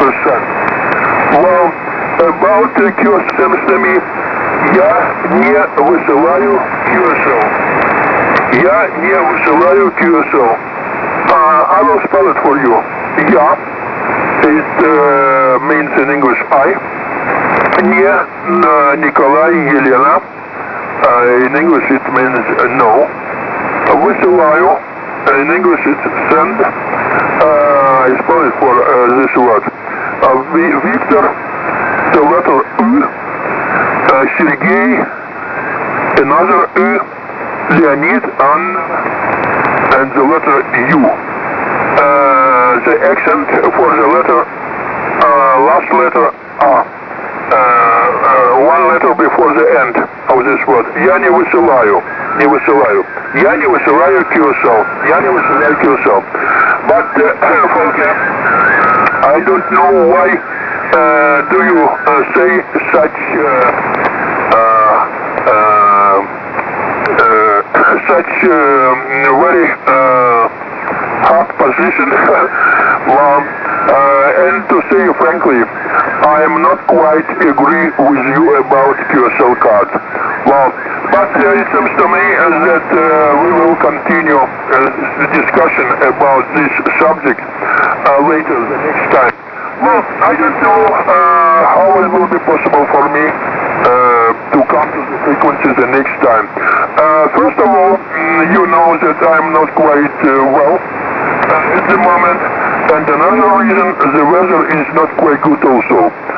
percent. Well, about Вам Балтию семьсами я не высылаю QSL. Я не высылаю QSL. Uh, I will spell it for you. Я. It uh, means in English I. Не uh, Николай Елена. Uh, in English it means uh, no. Uh, высылаю. Uh, in English it's send. Uh, I spell it for uh, this word. Uh, Vi- Victor, the letter U. Uh, Sergei, another U. Leonid, and, and the letter U. Uh, the accent for the letter, uh, last letter A. Uh, uh, one letter before the end of this word. Я не высылаю. Не высылаю. Я не высылаю QSL. Я не высылаю QSL. But, uh, Volker, I don't know why uh, do you uh, say such uh, uh, uh, uh, such um, very uh, hard position. well, and to say frankly, I am not quite agree with you about QSL card. Well, but it seems to me that we will continue discussion about this subject uh, later the next time. Well, I don't know uh, how it will be possible for me uh, to come to the frequency the next time. Uh, first of all, mm, you know that I'm not quite uh, well at the moment, and another reason, the weather is not quite good also.